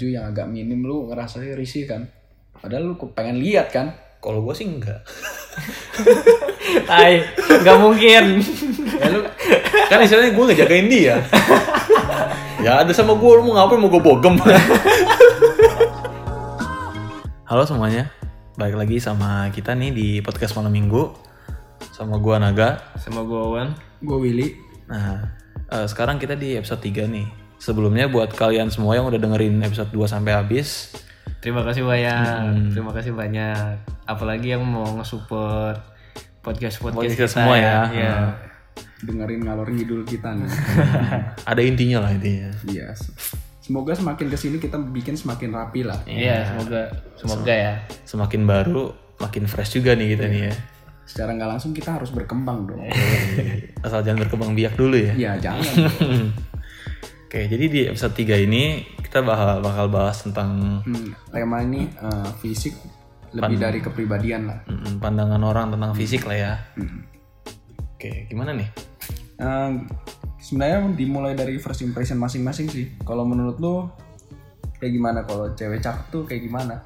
baju yang agak minim lu ngerasa risih kan padahal lu pengen lihat kan Kalau gue sih enggak. Tai, nggak mungkin. ya lu kan istilahnya gue ngejagain dia. ya ada sama gue lu mau ngapain mau gue bogem. Halo semuanya, balik lagi sama kita nih di podcast malam minggu sama gua Naga. Sama gue Wan. gue Willy Nah, eh, sekarang kita di episode 3 nih. Sebelumnya buat kalian semua yang udah dengerin episode 2 sampai habis, Terima kasih banyak. Terima kasih banyak. Apalagi yang mau nge-support podcast podcast kita semua ya. Iya. dengerin ngalor ngidul kita nih ada intinya lah intinya. iya semoga semakin ke sini kita bikin semakin rapi lah Iya, semoga semoga ya. Semakin baru, makin fresh juga nih kita nih ya. secara nggak langsung kita harus berkembang dong Asal jangan berkembang biak dulu ya. iya jangan Oke, jadi di episode 3 ini kita bakal, bakal bahas tentang Hmm, tema ini eh, fisik lebih dari kepribadian lah pandangan orang tentang fisik lah ya. Hmm. Oke, gimana nih? Eh, sebenarnya dimulai dari first impression masing-masing sih kalau menurut lu kayak gimana kalau cewek cakep tuh kayak gimana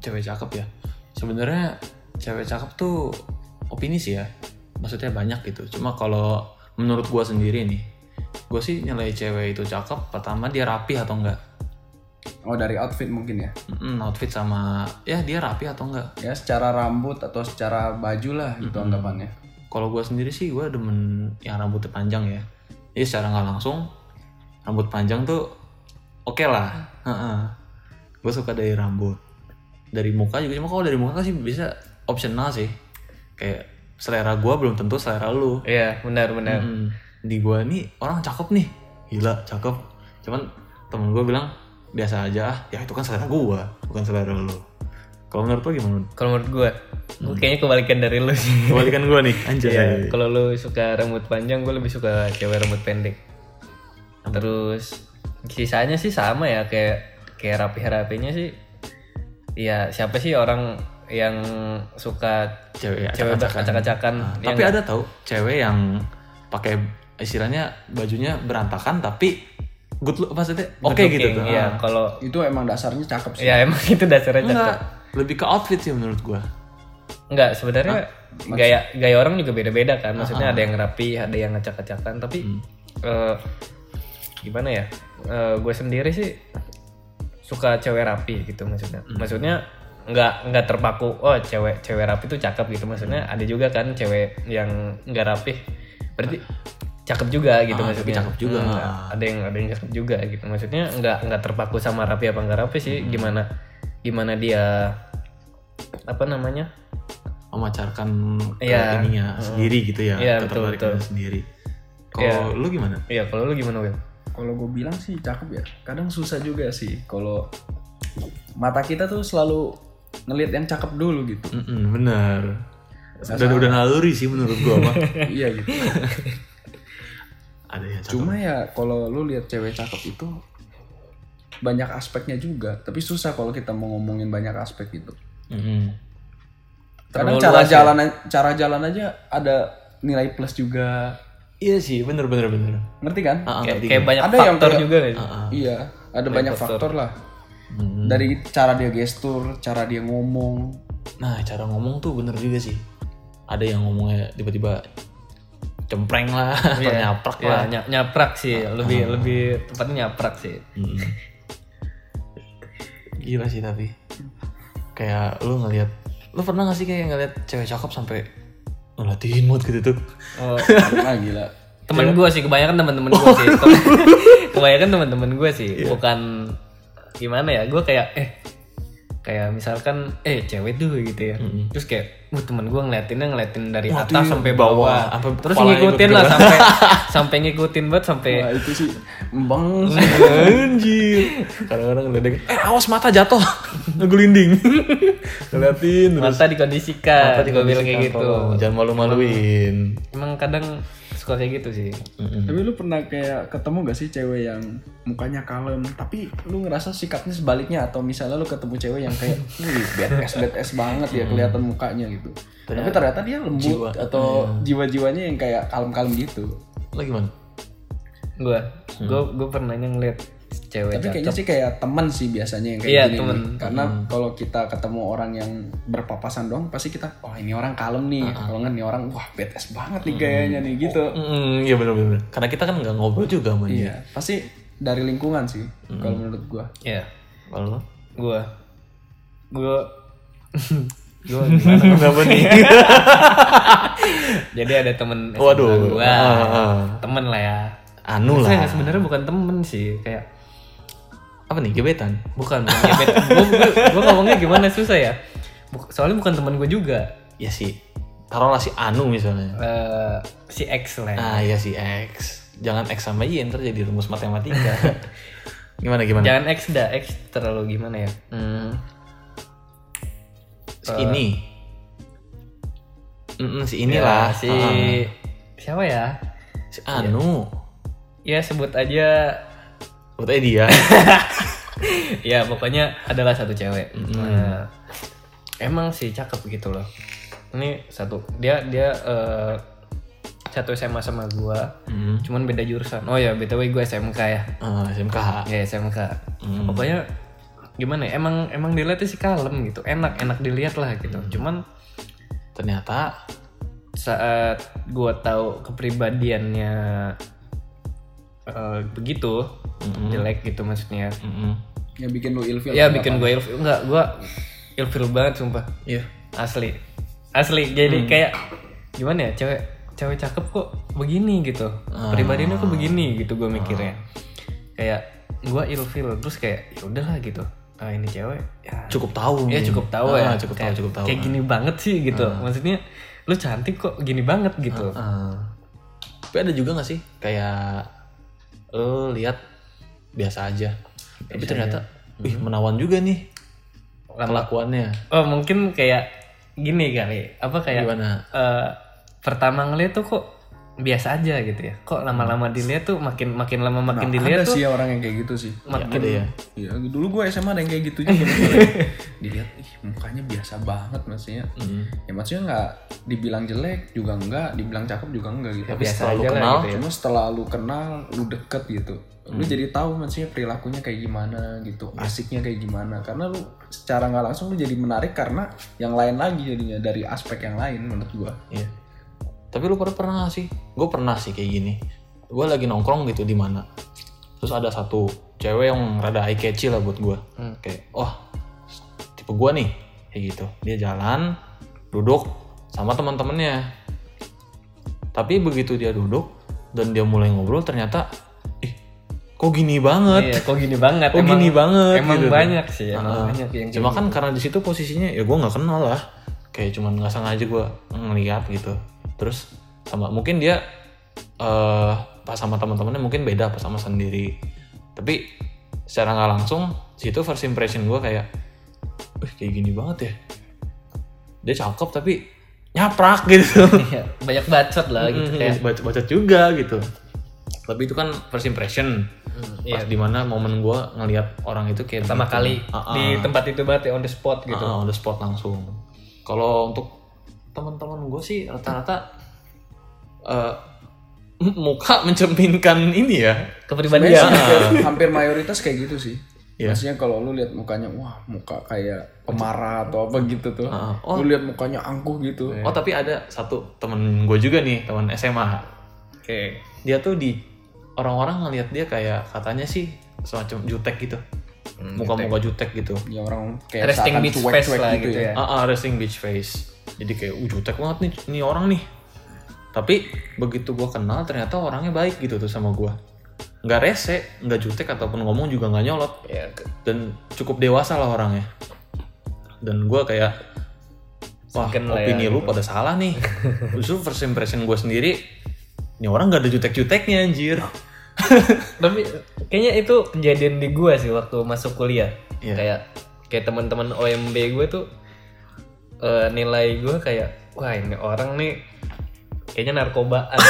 Cewek cakep ya. Sebenarnya cewek cakep tuh opini sih ya. Maksudnya banyak gitu. Cuma kalau menurut gua sendiri nih, gue sih nilai cewek itu cakep pertama dia rapi atau enggak. oh dari outfit mungkin ya Mm, outfit sama ya dia rapi atau enggak. ya secara rambut atau secara baju lah gitu anggapannya Kalau gue sendiri sih gue demen yang rambutnya panjang ya. Jadi secara nggak langsung rambut panjang tuh oke lah. Gue suka dari rambut. Dari muka juga cuma kalau dari muka sih bisa optional sih. Kayak selera gue belum tentu selera lu. Iya, benar benar. Mm, Di gue nih orang cakep nih, gila cakep. Cuman temen gue bilang biasa aja. ah. Ya itu kan selera gue, bukan selera lu. Kalau menurut lo gimana? Kalau menurut gue, gue kayaknya kebalikan dari lu sih. Kebalikan gue nih, anjay. Iya, kalau lu suka rambut panjang, gue lebih suka cewek rambut pendek. Terus sisanya sih sama ya kayak kayak rapi-rapinya sih. Ya siapa sih orang yang suka cewek cewek acak-acakan Nah, yang tapi ada tau cewek yang pakai istilahnya bajunya berantakan tapi good look maksudnya oke good gitu tuh. Iya, Ah. kalau itu emang dasarnya cakep sih ya emang itu dasarnya Enggak, cakep. lebih ke outfit sih menurut gua. Enggak, sebenarnya gaya gaya orang juga beda-beda kan. Maksudnya Ah, ada yang rapi, ada yang acak-acakan, tapi Hmm. eh, gimana ya? gue sendiri sih suka cewek rapi gitu maksudnya. Hmm. Maksudnya nggak nggak terpaku oh cewek cewek rapi tuh cakep gitu maksudnya Hmm. ada juga kan cewek yang nggak rapi berarti cakep juga gitu Ah, maksudnya cakep juga. Hmm, Ah. ada yang ada yang cakep juga gitu maksudnya nggak nggak terpaku sama rapi apa nggak rapi sih Hmm. gimana gimana dia apa namanya Memancarkan ke Iya. ininya sendiri gitu ya, Iya, betul, betul. sendiri. Kalau lu gimana? Iya, kalau lu gimana, Will? kalau gue bilang sih cakep ya kadang susah juga sih kalau mata kita tuh selalu ngelihat yang cakep dulu gitu Mm-mm, bener. Dan udah naluri sih menurut gua mah. iya gitu ada yang cakep. cuma ya kalau lu lihat cewek cakep itu banyak aspeknya juga tapi susah kalau kita mau ngomongin banyak aspek gitu Mm-mm. kadang Terlalu cara luas ya? jalan cara jalan aja ada nilai plus juga Iya sih, bener bener bener. ngerti kan Ah, ah, Kayak, ngerti kayak banyak Ada yang faktor kayak- juga sih? iya ada banyak faktor lah Hmm. dari cara dia gestur cara dia ngomong Nah, cara ngomong tuh bener juga sih. Ada yang ngomongnya tiba-tiba cempreng lah, atau Iya, nyaprak iya, lah. Ah, ny- nyaprak sih, lebih lebih tepatnya nyaprak sih. Mm. Gila sih tapi. Kayak lu ngelihat, lu pernah gak sih kayak ngeliat cewek cakep sampai ngeliatin mood gitu tuh? Oh, nah gila temen gue sih, kebanyakan teman-teman gue sih. kebanyakan teman-teman gue sih, bukan gimana ya? Gue kayak eh kayak misalkan eh cewek tuh gitu ya terus kayak wah temen gue ngeliatinnya ngeliatin dari atas sampai bawah sampai terus kepalanya ngikutin ikut lah sampai sampai ngikutin banget sampai Nah, itu sih embang Anjir. Kadang-kadang ngeliatin, eh awas mata jatuh. Ngegelinding. Ngeliatin terus. mata dikondisikan gue bilang kayak gitu Tolong, Jangan malu-maluin. emang kadang suka kayak gitu sih Tapi lu pernah kayak ketemu gak sih cewek yang mukanya kalem tapi lu ngerasa sikapnya sebaliknya atau misalnya lu ketemu cewek yang kayak wih badass badass banget ya kelihatan mukanya gitu. Tapi ternyata dia lembut Jiwa. atau jiwa-jiwanya yang kayak kalem-kalem gitu. Lo gimana? gue gue gue pernahnya ngeliat cewek Tapi kayaknya sih kayak teman sih biasanya yang kayak Iya, gini. temen. nih. Karena kalau kita ketemu orang yang berpapasan doang, pasti kita, wah ini orang kalem nih. Kalau nggak nih orang, wah badass banget nih gayanya nih gitu. Mm, iya benar-benar. Karena kita kan nggak ngobrol juga sama dia. Iya, pasti dari lingkungan sih. Kalau menurut gua. Iya. Kalau? Gua gua gua gimana? Kenapa nih? Jadi ada temen Waduh. gua. Ah, ah. Temen lah ya. anu Saya lah. sebenarnya bukan temen sih, kayak Apa nih gebetan? bukan gua ngomongnya gimana susah ya. Buk- Soalnya bukan temen gue juga. Ya sih. Taruhlah si Anu misalnya. Eh, si X lah. ya. Ah ya si X. Jangan X sama Y ntar jadi rumus matematika. gimana gimana? Jangan X dah, X terlalu gimana ya? Hmm. Si ini. Mm-mm, si inilah. Ya, si Ah, siapa ya? si Anu. Ya sebut aja Aja dia. ya pokoknya adalah satu cewek. Nah, emang sih cakep gitu loh. Ini satu dia dia eh, satu SMA sama gua. Hmm. cuman beda jurusan. Oh ya btw gue SMK ya. Ah, SMK. ya SMK pokoknya gimana ya emang emang dilihatnya sih kalem gitu. Enak enak dilihat lah gitu. Cuman Ternyata saat gua tahu kepribadiannya eh, begitu. Jelek gitu maksudnya. Mm-mm. Yang bikin lu ilfil. ya bikin gue ilfil. Enggak gua ilfil banget sumpah. Iya. asli. Asli. Jadi kayak gimana ya cewek cewek cakep kok begini gitu. Pribadinya kok begini gitu gue mikirnya. Kayak gue ilfil terus kayak ya udahlah gitu. Ah ini cewek ya Cukup tahu. ya nih. cukup tahu Ah, ya. Cukup tahu, kayak, cukup tahu. kayak gini banget sih gitu. Maksudnya lu cantik kok gini banget gitu. Ah. Tapi ada juga gak sih kayak lo lihat biasa aja. Tapi ternyata, wih menawan juga nih kelakuannya. oh mungkin kayak gini kali apa kayak Gimana? eh, pertama ngeliat tuh kok biasa aja gitu ya kok lama-lama dilihat tuh makin makin lama makin dilihat Ada tuh sih orang yang kayak gitu sih. makin Ada ya. Iya, dulu gue SMA ada yang kayak gitu juga. Dilihat, ih mukanya biasa banget maksudnya. Ya maksudnya nggak dibilang jelek juga enggak, dibilang cakep juga enggak gitu. Tapi biasa setelah lu aja lah kenal, gitu ya. Cuma setelah lu kenal, lu deket gitu. Lu jadi tahu maksudnya perilakunya kayak gimana gitu, asiknya kayak gimana. Karena lu secara nggak langsung lu jadi menarik karena yang lain lagi jadinya dari aspek yang lain menurut gua. Iya. Tapi lu pernah gak sih? Gue pernah sih kayak gini. Gue lagi nongkrong gitu di mana. Terus ada satu cewek yang rada eye catchy lah buat gue. Kayak, wah tipe gue nih. Kayak gitu. Dia jalan, duduk sama teman-temannya. Tapi begitu dia duduk dan dia mulai ngobrol ternyata, ih kok gini banget. Iya, kok gini banget. Kok gini banget Emang gitu. banyak sih, emang banyak yang Cuma kan karena di situ posisinya ya gue nggak kenal lah. Kayak cuman nggak sengaja gue ngeliat gitu. Terus sama mungkin dia eh pas sama teman-temannya mungkin beda pas sama sendiri. Tapi secara nggak langsung situ first impression gue kayak, wih kayak gini banget ya. Dia cakep tapi nyaprak gitu. Iya, banyak bacot lah gitu kayak. baca baca juga gitu. Tapi itu kan first impression. Pas iya. di mana momen gue ngelihat orang itu kayak Pertama begitu. kali Ah, ah. di tempat itu banget ya on the spot gitu. Ah, on the spot langsung. Kalau untuk teman-teman gue sih rata-rata eh, muka mencerminkan ini ya. Kepribadian. Sih hampir, mayoritas kayak gitu sih. Iya. Maksudnya kalau lu lihat mukanya, wah muka kayak pemarah atau apa gitu tuh. Ah, oh. Lu lihat mukanya angkuh gitu. Oh tapi ada satu temen gue juga nih teman SMA. Oke. Dia tuh di orang-orang ngelihat dia kayak katanya sih semacam jutek gitu. Muka-muka jutek gitu. Ya orang kayak Resting bitch face cuek-cuek lah gitu ya. Ah, ah, resting beach face. Jadi kayak uh, jutek banget nih ini orang nih. Tapi begitu gue kenal ternyata orangnya baik gitu tuh sama gue. Nggak rese, nggak jutek ataupun ngomong juga nggak nyolot. Ya, ke- Dan cukup dewasa lah orangnya. Dan gue kayak wah Segen lah opini ya, lu pada salah nih. Justru first impression gue sendiri, ini orang nggak ada jutek-juteknya anjir. Tapi kayaknya itu kejadian di gua sih waktu masuk kuliah. Iya. Kayak kayak teman-teman OMB gue tuh eh, nilai gue kayak wah ini orang nih kayaknya narkobaan.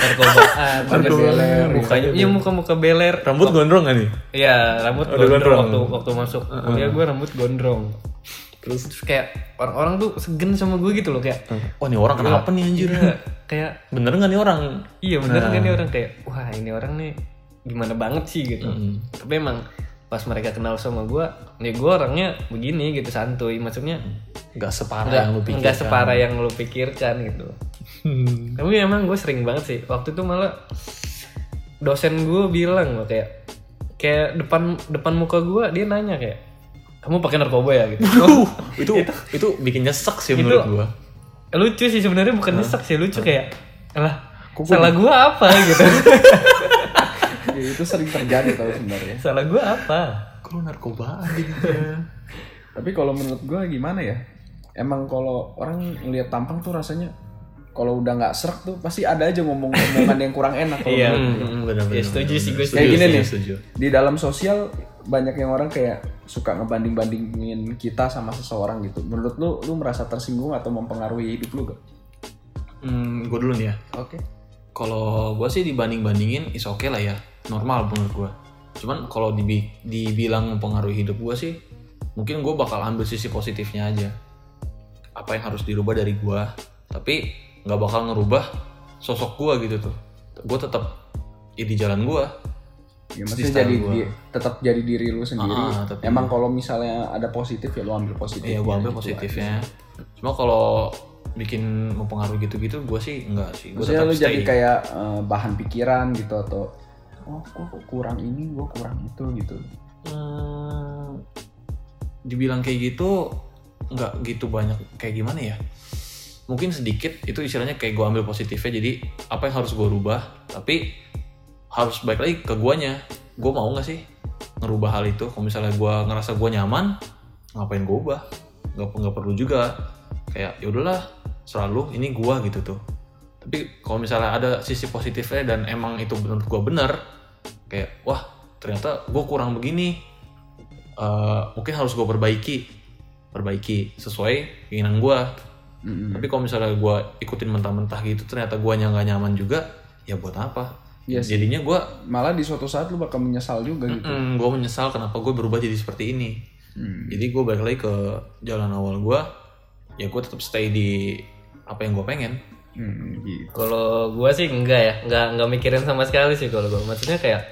narkobaan. Pada beler. Mukanya iya muka-muka beler. Rambut gondrong gak nih? Iya, rambut Udah gondrong, gondrong. waktu waktu masuk kuliah gue rambut gondrong. Terus, terus kayak orang-orang tuh segen sama gue gitu loh kayak Wah ini orang kenapa nih anjir? Iya, kayak Bener nggak nih orang? iya bener kan nih orang kayak wah ini orang nih gimana banget sih gitu Mm. tapi emang pas mereka kenal sama gue nih gue orangnya begini gitu santuy. Maksudnya nggak separah nggak yang lu pikirkan. nggak separah yang lu pikirkan gitu. Tapi emang gue sering banget sih waktu itu malah dosen gue bilang kayak kayak depan depan muka gue dia nanya kayak kamu pakai narkoba ya? gitu. Uh, itu itu bikin nyesek sih menurut gua. lucu sih sebenarnya bukan nyesek sih lucu kayak lah salah gue apa? gitu Ya, itu sering terjadi tau sebenarnya salah gue apa lu narkobaan jadinya tapi kalau menurut gue gimana ya emang kalau orang ngelihat tampang tuh rasanya kalau udah nggak serak tuh pasti ada aja ngomong omongan yang kurang enak kalau Iya. Hmm, benar Ya, setuju sih, gue kayak gini nih setuju. di dalam sosial banyak yang orang kayak suka ngebanding bandingin kita sama seseorang gitu menurut lu lu merasa tersinggung atau mempengaruhi hidup lu gak? Hmm, gue dulu nih ya. Oke. Kalau gue sih dibanding bandingin is oke lah ya, normal menurut gue. Cuman kalau dibi dibilang mempengaruhi hidup gue sih, mungkin gue bakal ambil sisi positifnya aja. Apa yang harus dirubah dari gue, tapi nggak bakal ngerubah sosok gue gitu tuh. Gue tetap ya di jalan gue. Ya, maksudnya style jadi gua. di- tetap jadi diri lu sendiri. Ah, tapi- Emang kalau misalnya ada positif ya lu ambil positif. Iya, gue ambil positifnya. Cuma kalau bikin mempengaruhi gitu-gitu, gue sih enggak sih. Gue Maksudnya tetap lu stay. jadi kayak eh, bahan pikiran gitu atau oh gua kok kurang ini, gua kurang itu gitu. Hmm, dibilang kayak gitu nggak gitu banyak kayak gimana ya? Mungkin sedikit itu istilahnya kayak gue ambil positifnya jadi apa yang harus gue rubah tapi harus balik lagi ke guanya. Gue mau nggak sih ngerubah hal itu? Kalau misalnya gue ngerasa gue nyaman ngapain gue ubah? Nggak nggak perlu juga. Kayak ya udahlah selalu ini gue gitu tuh. Tapi kalau misalnya ada sisi positifnya dan emang itu menurut gue bener kayak wah ternyata gue kurang begini Eh, mungkin harus gue perbaiki perbaiki sesuai keinginan gue Mm-mm. tapi kalau misalnya gue ikutin mentah-mentah gitu ternyata gue nggak nyaman juga ya buat apa Iya sih. jadinya gue Malah di suatu saat lu bakal menyesal juga gitu. gue menyesal kenapa gue berubah jadi seperti ini Hmm. jadi gue balik lagi ke jalan awal gue ya gue tetap stay di apa yang gue pengen Hmm, gitu. Kalau gue sih enggak ya, enggak enggak mikirin sama sekali sih kalau gue. Maksudnya kayak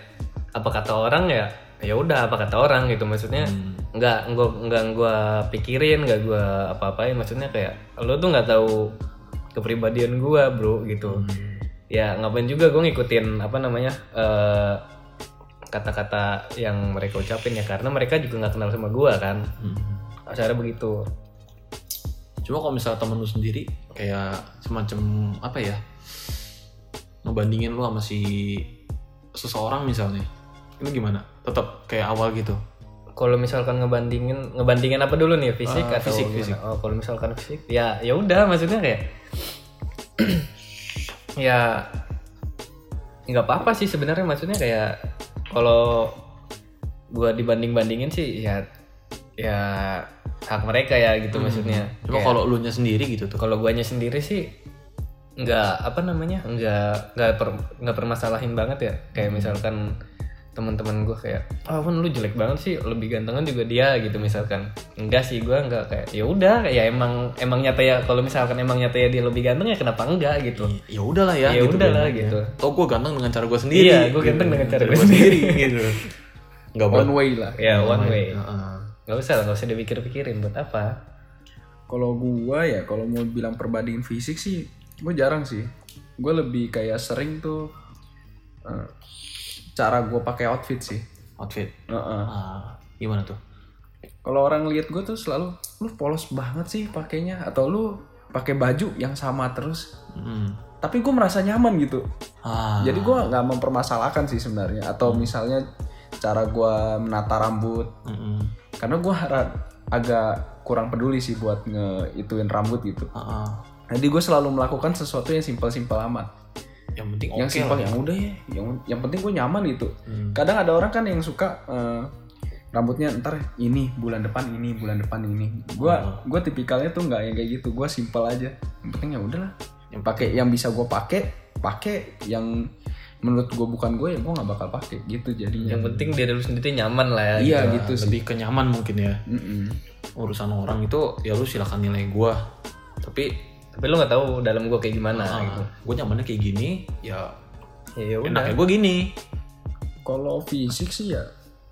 apa kata orang ya, ya udah apa kata orang gitu. Maksudnya enggak enggak enggak gue pikirin, enggak gue apa-apain. Maksudnya kayak lo tuh nggak tahu kepribadian gue bro gitu. Ya ngapain juga gue ngikutin apa namanya eh, kata-kata yang mereka ucapin ya karena mereka juga nggak kenal sama gue kan. Asalnya begitu. Cuma kalau misalnya temen lu sendiri kayak semacam apa ya ngebandingin lu sama si seseorang misalnya, itu gimana? Tetap kayak awal gitu. kalau misalkan ngebandingin ngebandingin apa dulu nih fisik Ah, atau fisik, gimana? fisik. oh kalau misalkan fisik ya ya udah maksudnya kayak ya nggak apa-apa sih sebenarnya maksudnya kayak kalau gua dibanding bandingin sih ya ya hak mereka ya gitu maksudnya Cuma kalau lu nya sendiri gitu tuh. kalau guanya sendiri sih nggak apa namanya nggak nggak per, nggak permasalahin banget ya kayak misalkan teman-teman gue kayak ah Wan, lu jelek banget sih lebih gantengan juga dia gitu misalkan enggak sih gue nggak kayak ya udah ya emang emang nyata ya kalau misalkan emang nyata ya dia lebih ganteng ya kenapa enggak gitu Ya udahlah ya, Ya gitu udahlah, bilang gitu. Toh gue ganteng dengan cara gue sendiri. Iya, gua ganteng dengan cara gua sendiri gitu. Enggak One way lah. ya one way Heeh. Nggak usah lah nggak usah dipikir-pikirin buat apa Kalau gua ya kalau mau bilang perbandingan fisik sih, gue jarang sih. Gue lebih kayak sering tuh eh, cara gue pakai outfit sih. Outfit. Heeh. Ah, gimana tuh? Kalau orang lihat gue tuh selalu lu polos banget sih pakainya atau lu pakai baju yang sama terus. Hmm. Tapi gue merasa nyaman gitu. Ah, Jadi gue nggak mempermasalahkan sih sebenarnya. Atau misalnya cara gue menata rambut. mm-mm. Karena gue agak kurang peduli sih buat ngeituin rambut gitu. Ah, ah. Jadi gue selalu melakukan sesuatu yang simpel-simpel amat. Yang penting yang oke simpel yang udah ya. Yang yang penting gue nyaman gitu. Hmm. Kadang ada orang kan yang suka eh, rambutnya ntar ini bulan depan ini bulan depan ini. Gue Oh. gue tipikalnya tuh nggak yang kayak gitu. Gue simpel aja. Yang penting ya udahlah. Yang pakai yang bisa gue pakai pakai yang menurut gue bukan gue ya gue nggak bakal pakai gitu jadinya. yang penting dia dulu sendiri nyaman lah ya Iya gitu. gitu sih. Lebih kenyaman mungkin ya. Mm-mm. Urusan orang itu ya lu silakan nilai gua. Tapi tapi lu nggak tahu dalam gue kayak gimana gitu gue nyamannya kayak gini, ya ya ya udah enaknya gue gini. Kalau fisik sih ya,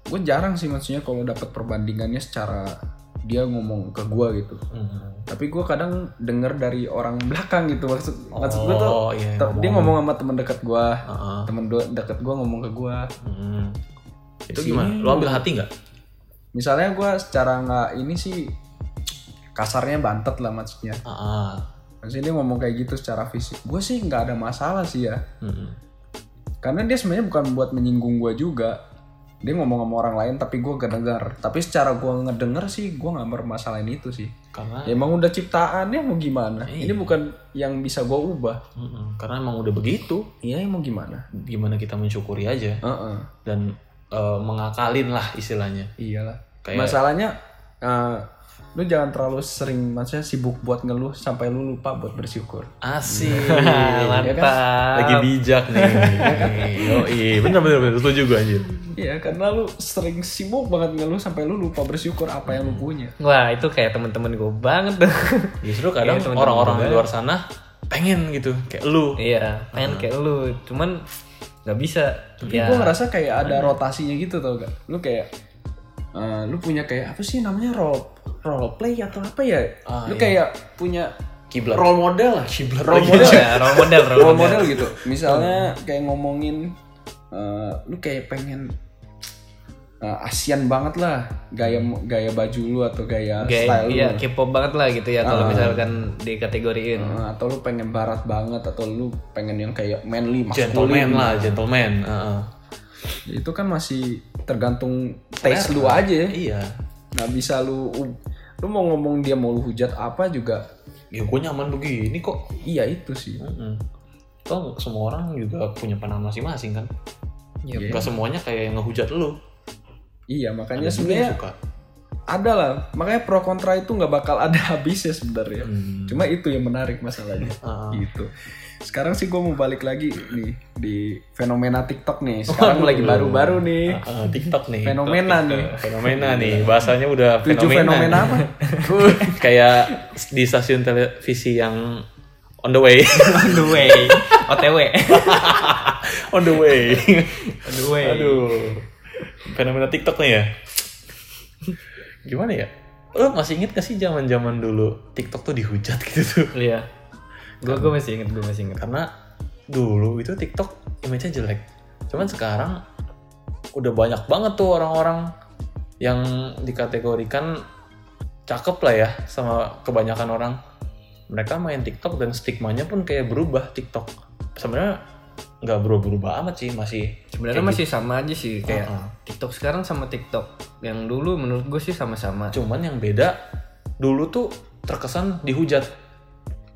gue jarang sih maksudnya kalau dapat perbandingannya secara dia ngomong ke gue gitu. Hmm. Tapi gue kadang denger dari orang belakang gitu maksud maksud gue tuh Oh, iya, te- dia ngomong sama temen dekat gue, Heeh. temen do- deket gue ngomong ke gue. Hmm. Itu Sini gimana? Lo ambil hati nggak? Misalnya gue secara nggak ini sih kasarnya bantet lah maksudnya. Ah, Maksudnya dia ngomong kayak gitu secara fisik. Gue sih nggak ada masalah sih ya. hmm. Karena dia sebenarnya bukan buat menyinggung gue juga. Dia ngomong sama orang lain tapi gue gak denger. Tapi secara gue ngedenger sih gue nggak bermasalahin itu sih. Karena Ya emang udah ciptaannya mau gimana? Iya. Ini bukan yang bisa gue ubah. Mm-mm. karena emang udah begitu. Iya mau gimana? Gimana kita mensyukuri aja Heeh. dan eh, mengakalin lah istilahnya. Iyalah. Kayak- Masalahnya eh, lu jangan terlalu sering maksudnya sibuk buat ngeluh sampai lu lupa buat bersyukur. Asik. Mantap. Lagi bijak nih. Oh iya, bener bener bener. Setuju gue anjir. Iya, karena lu sering sibuk banget ngeluh sampai lu lupa bersyukur apa yang lu punya. Wah itu kayak temen-temen gue banget. Justru kadang Iya, teman-teman orang-orang di luar sana pengen gitu, kayak lu. iya, pengen kayak lu, cuman nggak bisa. Tapi ya, gue ngerasa kayak ada rotasinya gitu tau gak? Lu kayak eh, lu punya kayak apa sih namanya role role play atau apa ya? Ah, lu iya. kayak punya Kiblat. role model lah. Kiblat Role model. ya, role model, role role model. model gitu. Misalnya kayak ngomongin eh, lu kayak pengen eh, Asian banget lah gaya gaya baju lu atau gaya, Kayak style iya, lu. K-pop banget lah gitu ya kalau Ah. misalkan dikategoriin. Eh, atau lu pengen barat banget atau lu pengen yang kayak manly Gentleman lah, gentleman. Heeh. Itu kan masih tergantung taste lu aja ya Iya. nggak bisa lu lu mau ngomong dia mau lu hujat apa juga Ya gue nyaman begini kok. iya itu sih Mm-mm. Toh semua orang juga punya pandangan masing-masing kan. Iya. Gak semuanya kayak yang ngehujat lu. iya makanya sebenarnya suka. ada lah makanya pro kontra itu nggak bakal ada habisnya sebenarnya Hmm. cuma itu yang menarik masalahnya Ah. gitu sekarang sih gue mau balik lagi nih di fenomena TikTok nih sekarang lagi baru-baru nih Ah, TikTok nih. Fenomena TikTok. nih. Fenomena nih. Bahasanya udah tujuh fenomena apa kayak di stasiun televisi yang on the way. On the way, OTW. on the way. On the way. Aduh. Fenomena TikTok nih ya. Gimana ya? Lo masih inget gak sih zaman-zaman dulu TikTok tuh dihujat gitu tuh? Iya. Gue gue masih inget, gue masih inget. Karena dulu itu TikTok image-nya jelek. Cuman sekarang udah banyak banget tuh orang-orang yang dikategorikan cakep lah ya sama kebanyakan orang. Mereka main TikTok dan stigmanya pun kayak berubah TikTok. Sebenarnya nggak berubah-berubah amat sih, masih Sebenarnya masih sama aja sih kayak Uh-uh. TikTok sekarang sama TikTok yang dulu menurut gue sih sama-sama. Cuman yang beda dulu tuh terkesan dihujat.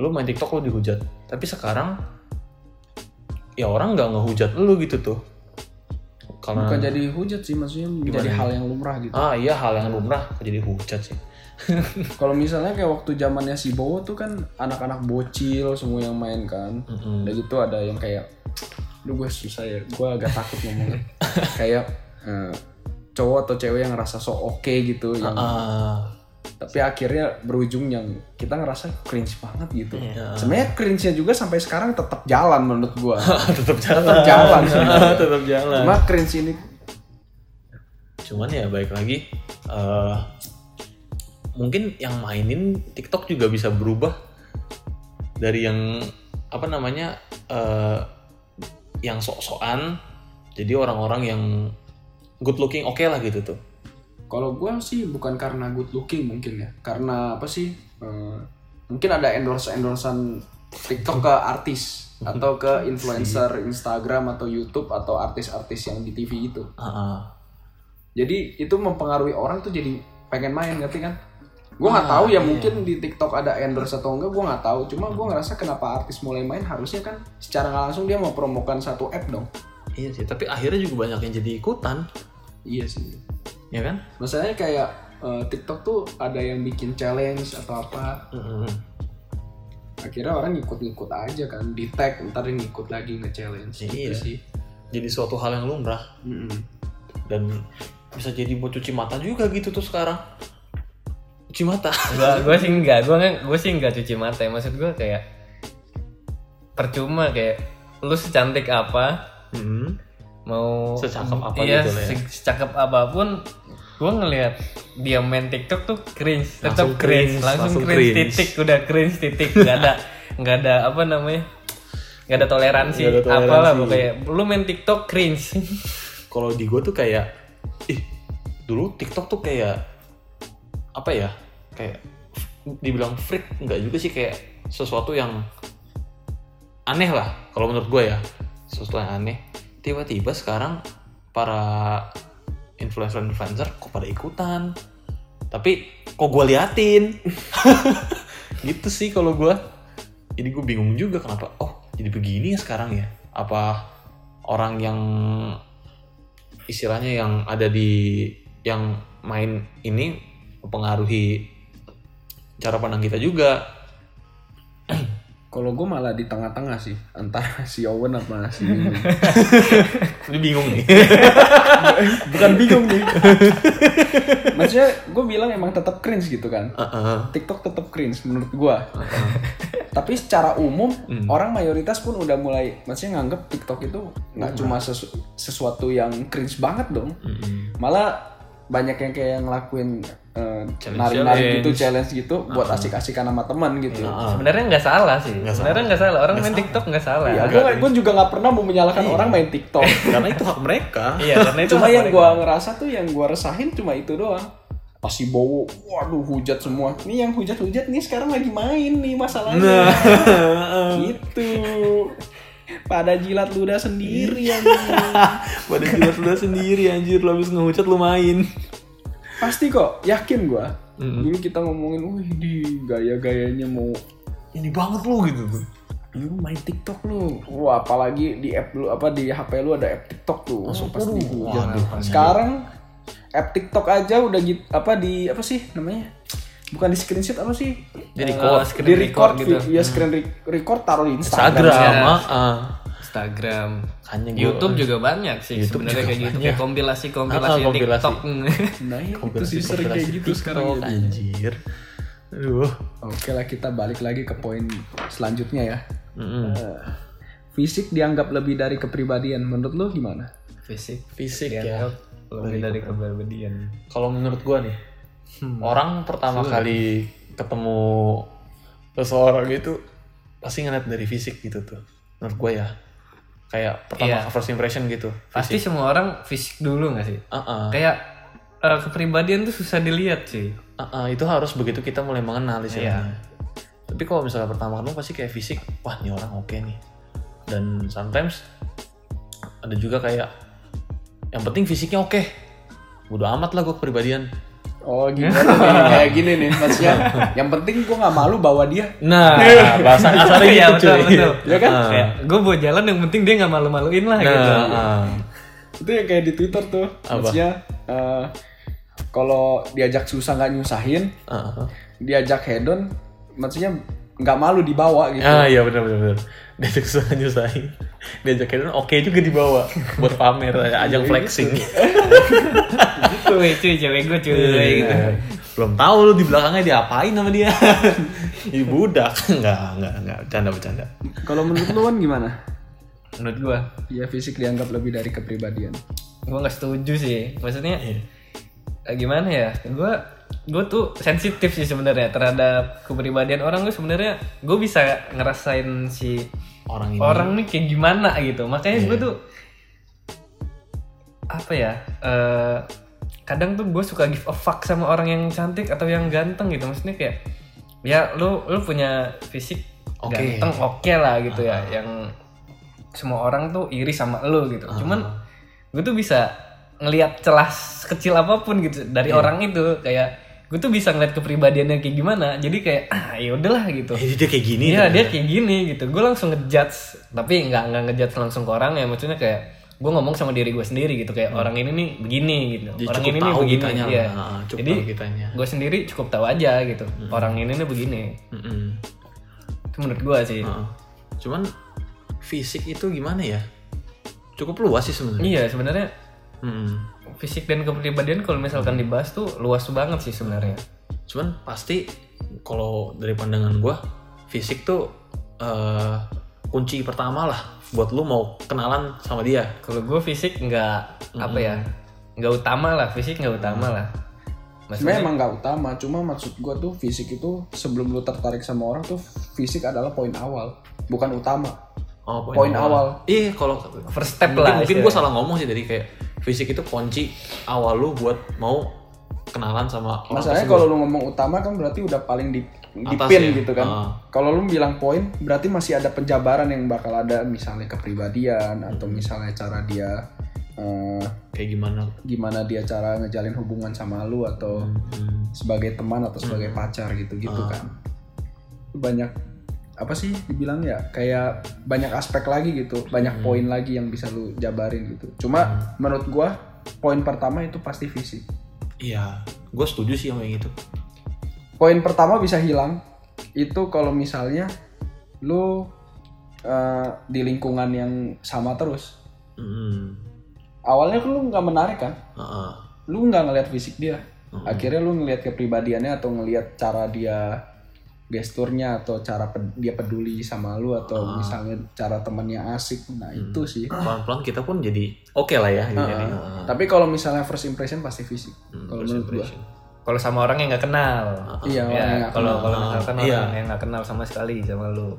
Lu main TikTok lu dihujat. Tapi sekarang ya orang nggak ngehujat lu gitu tuh. Karena bukan jadi hujat sih maksudnya menjadi hal yang lumrah gitu ah iya hal yang lumrah kok jadi hujat sih. kalau misalnya kayak waktu zamannya si Bowo tuh kan anak-anak bocil semua yang main kan Mm-mm. udah gitu ada yang kayak lu gue susah ya gue agak takut ngomongnya kayak eh, cowok atau cewek yang ngerasa sok oke gitu yang Ah, tapi akhirnya berujung yang kita ngerasa cringe banget gitu Iya. sebenarnya cringe-nya juga sampai sekarang tetap jalan menurut gue tetap jalan. tetap jalan tetap jalan. cuma cringe ini Cuman ya baik lagi eh, mungkin yang mainin TikTok juga bisa berubah dari yang apa namanya eh, yang sok-sokan jadi orang-orang yang good looking oke lah gitu tuh. Kalau gue sih bukan karena good looking mungkin ya, karena apa sih? eh, mungkin ada endorse endorsean TikTok ke artis atau ke influencer Instagram atau YouTube atau artis-artis yang di TV itu. Ah, ah. Jadi itu mempengaruhi orang tuh jadi pengen main ngerti kan? Gue nggak Ah, tahu ya iya. mungkin di TikTok ada endorse atau enggak, gue nggak tahu. Cuma gue ngerasa kenapa artis mulai main harusnya kan secara nggak langsung dia mau promokan satu app dong. Iya sih, tapi akhirnya juga banyak yang jadi ikutan, Iya sih. ya kan? Masalahnya kayak eh, TikTok tuh ada yang bikin challenge atau apa. Mm-mm. akhirnya orang ngikut-ngikut aja kan di tag ntar dia ngikut lagi nge-challenge Iya. gitu sih Jadi suatu hal yang lumrah Mm-mm. dan bisa jadi buat cuci mata juga gitu tuh sekarang. Cuci mata. Gua gua sih enggak, gua nggak gua sih enggak cuci mata ya. Maksud gua kayak percuma kayak lu secantik apa Mm-mm. Mau Secakep apa iya, gitu ya. se- secakep apa pun gue ngelihat dia main TikTok tuh cringe. Tetap Langsung cringe, cringe, langsung, langsung cringe, cringe. titik udah cringe titik. Nggak ada nggak ada apa namanya nggak ada toleransi, Nggak ada toleransi. apalah pokoknya. Lu main TikTok cringe. Kalau di gue tuh kayak ih dulu TikTok tuh kayak apa ya kayak dibilang freak nggak juga sih kayak sesuatu yang aneh lah kalau menurut gue ya. Sesuatu yang aneh tiba-tiba sekarang para influencer influencer kok pada ikutan? Tapi kok gue liatin? Gitu sih kalau gue jadi gue bingung juga kenapa oh jadi begini ya sekarang ya? Apa orang yang istilahnya yang ada di yang main ini mempengaruhi cara pandang kita juga Kalau gue malah di tengah-tengah sih antara si Owen sama si ini bingung nih Bukan bingung nih. Maksudnya gue bilang emang tetap cringe gitu kan. Heeh. TikTok tetap cringe menurut gue. Tapi secara umum orang mayoritas pun udah mulai maksudnya nganggep TikTok itu nggak cuma sesu- sesuatu yang cringe banget dong. Mm-mm. Malah banyak yang kayak ngelakuin eh, Challenge- nari-nari gitu, challenge. challenge gitu buat asik-asikan sama teman gitu. sebenarnya nggak salah sih sebenarnya nggak salah orang main TikTok nggak salah Ya, gue juga nggak pernah mau menyalahkan orang main TikTok. karena itu hak mereka iya karena itu cuma yang gua ngerasa tuh yang gua resahin cuma itu doang. Pasti bowo, waduh hujat semua. Nih yang hujat-hujat nih sekarang lagi main nih masalahnya. gitu. Pada jilat ludah sendiri yang pada jelas lu sendiri anjir lu habis ngehujat lu main Pasti kok, yakin gua. Dulu kita ngomongin, wih di gaya-gayanya mau ini banget lu gitu tuh lu main TikTok lu. Wah, apalagi di app lu apa di HP lu ada app TikTok tuh. Langsung pasti dihujat. Sekarang app TikTok aja udah gitu apa di apa sih namanya? Bukan di screenshot apa sih? Di record. Eh, screen di record, gitu gitu. Ya screen re- record taruh di Instagram. Instagram Ya. ah. Instagram Makanya gua- YouTube juga banyak sih YouTube sebenarnya kayak gitu kayak kompilasi kompilasi, Ah, kompilasi. TikTok Nah, ya, itu Kompilasi- sih sering kayak gitu sekarang. TikTok, gitu. anjir aduh Oke lah kita balik lagi ke poin selanjutnya ya. Mm-mm. Eh, fisik dianggap lebih dari kepribadian. Menurut lo gimana? fisik fisik ya lebih dari kepribadian kalau menurut gua nih orang pertama kali ketemu seseorang gitu pasti ngeliat dari fisik gitu tuh menurut gua ya kayak pertama Iya. first impression gitu pasti semua orang fisik dulu nggak sih Ah, ah. kayak eh, kepribadian tuh susah dilihat sih Ah, ah, itu harus begitu kita mulai mengenal. Iya. Tapi kalau misalnya pertama ketemu pasti kayak fisik, wah ini orang oke nih. Dan sometimes ada juga kayak yang penting fisiknya oke. Bodo amat lah gue kepribadian. Oh gimana nih? Kayak gini nih maksudnya. Yang penting gue nggak malu bawa dia. Nah, bahasa kasarnya Iya, gitu betul, cuy. betul. Ya kan? Kayak gue bawa jalan yang penting dia nggak malu-maluin lah gitu Nah, ah. Itu yang kayak di Twitter tuh. Apa? Maksudnya eh, kalau diajak susah nggak nyusahin, Ah, ah. diajak hedon, maksudnya nggak malu dibawa gitu. Ah iya benar benar benar. Diajak susah nyusahin. Diajak kalian oke juga dibawa buat pamer ajang flexing. gitu weh, cuy cewek gue cuy gitu. Iya. Belum tahu lu di belakangnya diapain sama dia. Di budak. Enggak, enggak, enggak. Bercanda, bercanda. Kalau menurut lu kan gimana? menurut gue Ya fisik dianggap lebih dari kepribadian. gue nggak setuju sih maksudnya Iya. eh, gimana ya gue gue tuh sensitif sih sebenarnya terhadap kepribadian orang tuh sebenarnya gue bisa ngerasain si Orang ini. orang nih kayak gimana gitu makanya gue tuh apa ya eh, kadang tuh gue suka give a fuck sama orang yang cantik atau yang ganteng gitu maksudnya kayak ya lu lu punya fisik Oke. ganteng oke lah gitu ya yang semua orang tuh iri sama lu gitu cuman gue tuh bisa ngelihat celah kecil apa pun gitu dari orang itu kayak gue tuh bisa ngeliat kepribadiannya kayak gimana jadi kayak ah ya udahlah gitu Eh, dia kayak gini. Iya ternyata. dia kayak gini gitu. Gue langsung ngejudge, tapi nggak nggak ngejudge langsung ke orang ya. Maksudnya kayak gue ngomong sama diri gue sendiri gitu kayak orang ini nih begini gitu. Dia orang cukup ini nih begini. kitanya Iya. lah. Ah, cukup Jadi gue sendiri cukup tahu aja gitu. Orang ini nih begini. Mm-mm. Itu menurut gue sih. Heeh. Cuman fisik itu gimana ya? Cukup luas sih sebenarnya. Iya sebenarnya Mm-mm. fisik dan kepribadian kalau misalkan dibahas tuh luas banget sih sebenarnya. Cuman pasti kalau dari pandangan gua fisik tuh eh kunci pertama lah buat lu mau kenalan sama dia Kalau gue fisik nggak apa ya, nggak utama lah, fisik nggak utama lah. Sebenarnya emang nggak utama, cuma maksud gua tuh fisik itu sebelum lu tertarik sama orang tuh fisik adalah poin awal, bukan utama. oh Poin awal. iya kalau First step mungkin, lah. mungkin gue salah ngomong sih tadi kayak fisik itu kunci awal lu buat mau kenalan sama orang Masalahnya kalau lu ngomong utama kan berarti udah paling di dipin ya? gitu kan. Ah. Kalau lu bilang poin, berarti masih ada penjabaran yang bakal ada misalnya kepribadian atau misalnya cara dia eh, kayak gimana gimana dia cara ngejalin hubungan sama lu atau Hmm. sebagai teman atau sebagai pacar gitu-gitu kan. Banyak apa sih dibilang ya kayak banyak aspek lagi gitu, banyak poin lagi yang bisa lu jabarin gitu. Cuma menurut gua poin pertama itu pasti fisik. iya gue setuju sih sama yang itu Poin pertama bisa hilang itu kalau misalnya lu eh, di lingkungan yang sama terus. Hmm. Awalnya kan lu nggak menarik kan? Heeh. Lu nggak ngeliat fisik dia. Akhirnya lu ngeliat kepribadiannya atau ngeliat cara dia gesturnya atau cara ped- dia peduli sama lu atau misalnya cara temennya asik. Nah, itu sih. pelan-pelan kita pun jadi oke lah ya gitu. jadi Heeh. Tapi kalau misalnya first impression pasti fisik. kalau first menurut gua. Kalau sama orang yang nggak kenal. Iya, Ya, kalau kalau misalkan Iya. orang yang nggak kenal sama sekali sama lu.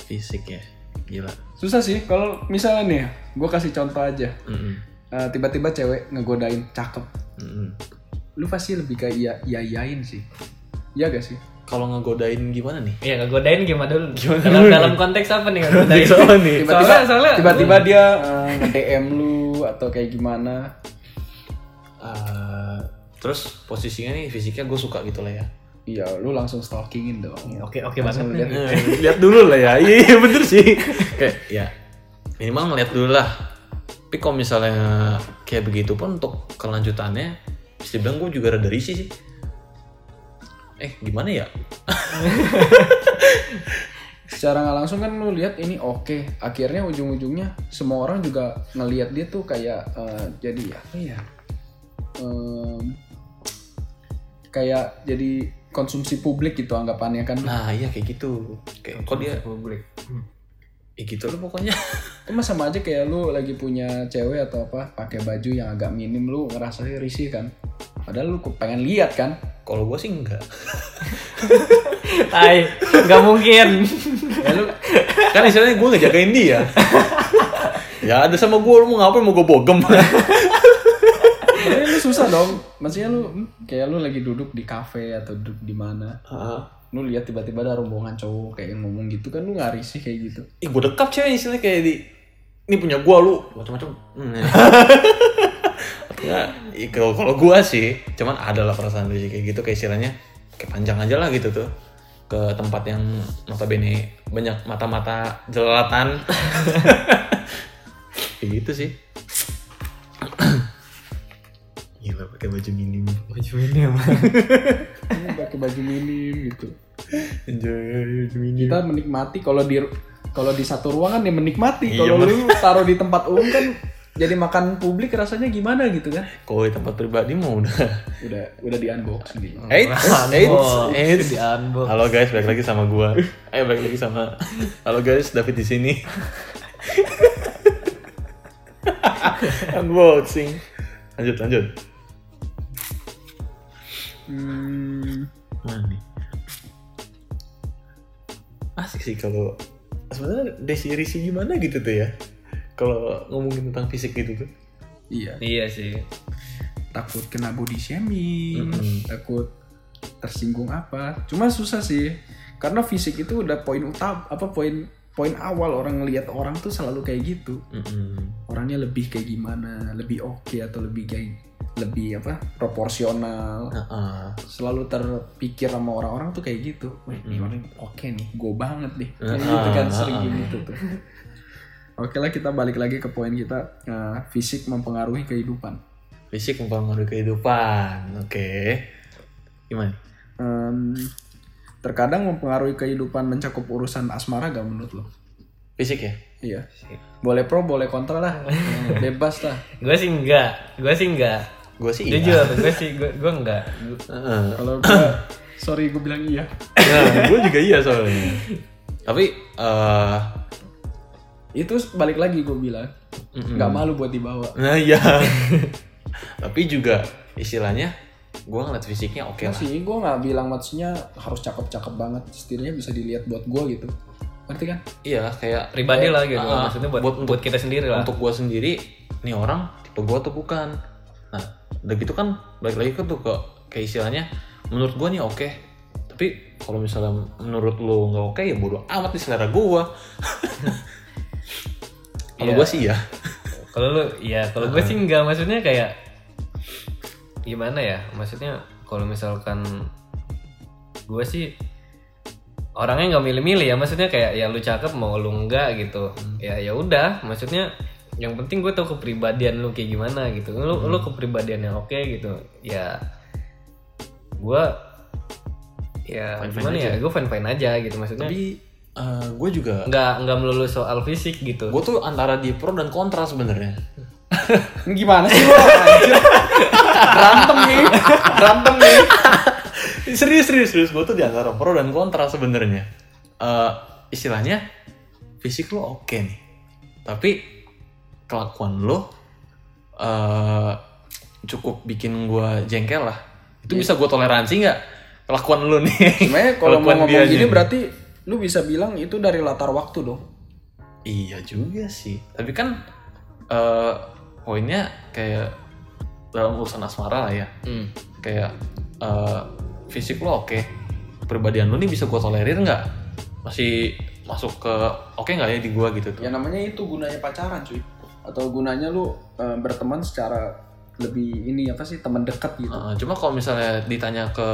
fisik ya gila Susah sih kalau misalnya nih, gue kasih contoh aja. Mm-mm. Eh, tiba-tiba cewek ngegodain cakep. Mm-mm. Lu pasti lebih kayak iya iya iyain sih. Iya gak sih? kalau ngegodain gimana nih Iya ngegodain gimana dulu? dalam dalam konteks apa nih ngegodain? Apa nih Tiba-tiba Soalnya- soalnya- tiba-tiba dia eh, nge-DM lu atau kayak gimana? Eh, terus posisinya nih fisiknya gue suka gitu lah ya Iya, lu langsung stalkingin dong. Oke oke banget. Lihat. Eh, lihat dulu lah ya iya iya, bener sih kayak ya minimal ngeliat dulu lah tapi kalau misalnya kayak begitu pun untuk kelanjutannya bisa bilang gue juga rada risih sih eh gimana ya Secara nggak langsung kan lu lihat ini oke. Akhirnya ujung-ujungnya semua orang juga ngelihat dia tuh kayak eh, jadi apa ya? Em, kayak jadi konsumsi publik gitu anggapannya kan. nah iya kayak gitu kayak kok dia publik. ya gitu loh pokoknya Cuma sama aja kayak lu lagi punya cewek atau apa pakai baju yang agak minim lu ngerasa risih kan. Padahal lu pengen lihat kan. kalau gue sih enggak Tai, nggak mungkin. ya lu kan istilahnya gue ngejagain dia ya ada sama gue lu mau ngapain mau gue bogem susah dong. Maksudnya lu hmm, kayak lu lagi duduk di kafe atau duduk di mana. Lu lihat tiba-tiba ada rombongan cowok kayak yang ngomong gitu kan lu nggak risih kayak gitu. Ih, gue dekap cewek istilahnya kayak di ini punya gua lu macam-macam. Hmm. Enggak, ih, kalau kalau gua sih, cuman ada lah perasaan risih kayak gitu kayak istilahnya kayak panjang aja lah gitu tuh ke tempat yang notabene banyak mata-mata jelalatan. kayak gitu sih. Gila pakai baju minim. Baju ini emang. Lu pakai baju minim gitu. Enjoy baju minim. Kita menikmati kalau di kalau di satu ruangan ya menikmati. Iya, Kalau Mas. lu taruh di tempat umum kan jadi makan publik rasanya gimana gitu kan. Kalau di tempat pribadi mau udah. Udah udah di unboxing gitu. Eits, eits, Unbox, eits. di unbox. Halo guys, balik lagi sama gua. Ayo balik lagi sama. Halo guys, David di sini. Unboxing. Lanjut, lanjut. Hmm, Mana nih? Asik sih kalau sebenarnya definisi gimana gitu tuh ya. Kalau ngomongin tentang fisik gitu tuh. iya. Iya sih. Takut kena body shaming, Mm-mm. takut tersinggung apa. Cuma susah sih. Karena fisik itu udah poin utama apa poin poin awal orang ngelihat orang tuh selalu kayak gitu. Mm-mm. orangnya lebih kayak gimana, lebih oke atau lebih kayak lebih apa proporsional. Heeh. Selalu terpikir sama orang-orang tuh kayak gitu. Wih, ini orang oke nih, gue banget nih. Kayak Ah, gitu kan sering ah. gitu tuh. Oke lah kita balik lagi ke poin kita eh, fisik mempengaruhi kehidupan. Fisik mempengaruhi kehidupan. Oke. Gimana? Em, terkadang mempengaruhi kehidupan mencakup urusan asmara gak menurut lo? Fisik ya? Iya. Boleh pro, boleh kontra lah. Bebas lah. Gue sih enggak. Gue sih enggak. Gue sih iya. Jujur, gue sih gue gue enggak. Heeh. Kalau gue, sorry gue bilang iya. Nah, gue juga iya soalnya. Tapi eh itu balik lagi gue bilang nggak malu buat dibawa nah iya. Tapi juga istilahnya gue ngeliat fisiknya oke Nah lah. sih gue nggak bilang maksudnya harus cakep-cakep banget setidaknya bisa dilihat buat gue gitu ngerti kan Iya kayak pribadi lah gitu Ah, maksudnya buat, buat- buat kita sendiri lah untuk gue sendiri nih orang tipe gue tuh bukan nah udah gitu kan balik lagi ke tuh ke kayak istilahnya menurut gue nih oke. Tapi kalau misalnya menurut lo nggak oke ya bodo amat nih selera gue kalau Iya. gue sih ya kalau lu ya kalau gue sih enggak maksudnya kayak gimana ya maksudnya kalau misalkan gue sih orangnya nggak milih-milih ya maksudnya kayak ya lu cakep mau lu enggak gitu. Ya ya udah maksudnya yang penting gue tahu kepribadian lu kayak gimana gitu. Lu lu kepribadian yang oke gitu. Ya gue ya Fine-fine gimana ya? gue fine fine aja gitu. Maksudnya tapi gue juga nggak nggak melulu soal fisik gitu. Gue tuh antara di pro dan kontra sebenarnya. Gimana sih lo anjir. Berantem nih. Berantem nih. Serius serius serius. Gue tuh di antara pro dan kontra sebenarnya. Eh, istilahnya fisik lo oke nih. Tapi kelakuan lo eh cukup bikin gue jengkel lah. Itu bisa gue toleransi nggak? Kelakuan lo nih. Sebenarnya kalau mau ngomong gini nih. berarti lu bisa bilang itu dari latar waktu dong. Iya juga sih. Tapi kan eh poinnya kayak dalam urusan asmara lah ya. Hmm. kayak eh, fisik lo oke. Perbedaan lo nih bisa gue tolerir nggak? Masih masuk ke oke nggak ya di gua gitu tuh? Ya namanya itu gunanya pacaran cuy atau gunanya lu eh, berteman secara lebih ini apa sih teman dekat gitu? Eh, cuma kalau misalnya ditanya ke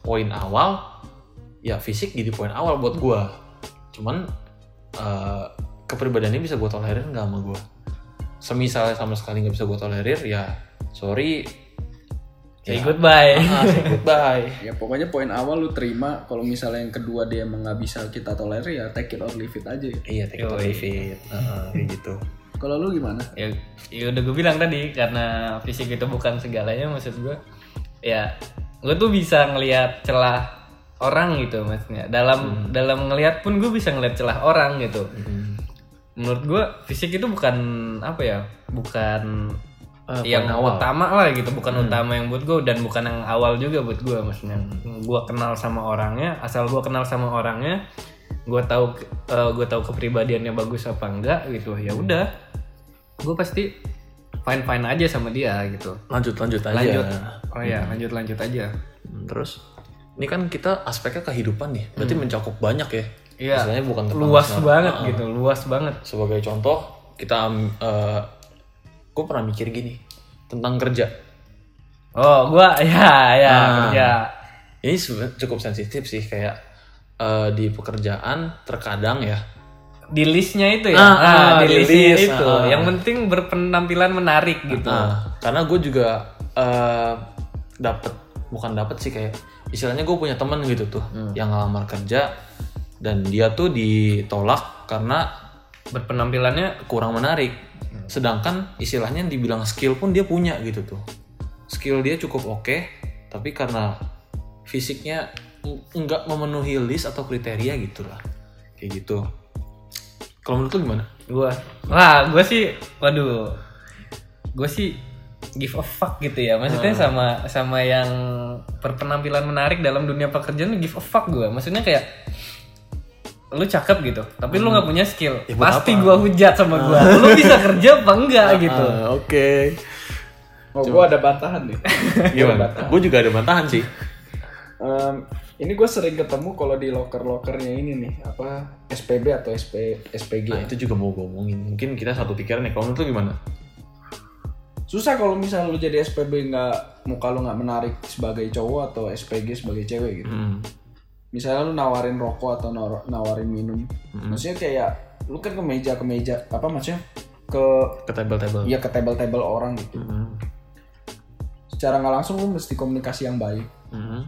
poin awal ya fisik jadi poin awal buat gua. Cuman eh, kepribadiannya bisa gue tolerir nggak sama gua? Semisalnya sama sekali nggak bisa gue tolerir ya sorry. Say Ya. goodbye. ah, say goodbye. Ya pokoknya poin awal lu terima kalau misalnya yang kedua dia emang nggak bisa kita tolerir ya take it or leave it aja. Iya take it or leave it. Heeh, kayak gitu kalau lu gimana? Ya, ya udah gue bilang tadi karena fisik itu bukan segalanya maksud gue ya gue tuh bisa ngelihat celah orang gitu maksudnya. Dalam dalam ngelihat pun gue bisa ngelihat celah orang gitu. Menurut gue fisik itu bukan apa ya bukan Eh, yang awal. utama lah gitu bukan utama yang buat gue dan bukan yang awal juga buat gue maksudnya. Gue kenal sama orangnya asal gue kenal sama orangnya gue tahu gue tahu kepribadiannya bagus apa enggak gitu ya udah. Gue pasti fine fine aja sama dia gitu. Lanjut lanjut aja. Lanjut. Oh ya lanjut lanjut aja. Hmm, terus ini kan kita aspeknya kehidupan nih berarti mencakup banyak ya. Iya. Istilahnya bukan luas asmara. banget Heeh. gitu luas banget. Sebagai contoh kita gue pernah mikir gini tentang kerja. Oh gue ya ya Ah. kerja. Ini cukup sensitif sih kayak eh, di pekerjaan terkadang ya. Di listnya itu ya? Ah, Ah, ah, di di listnya list, itu. Ah. yang penting berpenampilan menarik gitu. Nah, karena gue juga eh dapat bukan dapat sih kayak istilahnya gue punya temen gitu tuh yang ngelamar kerja dan dia tuh ditolak karena berpenampilannya kurang menarik. Sedangkan istilahnya dibilang skill pun dia punya gitu tuh. Skill dia cukup oke, tapi karena fisiknya nggak memenuhi list atau kriteria gitu lah. Kayak gitu. Kalau menurut lu gimana? gue wah gue sih waduh gue sih give a fuck gitu ya maksudnya sama sama yang berpenampilan menarik dalam dunia pekerjaan give a fuck gue maksudnya kayak lu cakep gitu tapi lu nggak punya skill Ya, pasti apa? gue hujat sama gue lu bisa kerja apa enggak gitu Ah, Oke. oh gua ada bantahan nih Gimana? Gue juga ada bantahan sih. Em, ini gue sering ketemu kalau di loker lokernya ini nih apa SPB atau SP SPG Nah itu juga mau gue omongin. Mungkin kita satu pikiran nih. Kalau lu gimana? susah kalau misalnya lu jadi SPB nggak muka lu nggak menarik sebagai cowok atau SPG sebagai cewek gitu Hmm. misalnya lu nawarin rokok atau nawar- nawarin minum maksudnya kayak lu kan ke meja ke meja apa maksudnya ke Ke table-table. ya ke table table orang gitu Hmm. secara nggak langsung lu mesti komunikasi yang baik Hmm.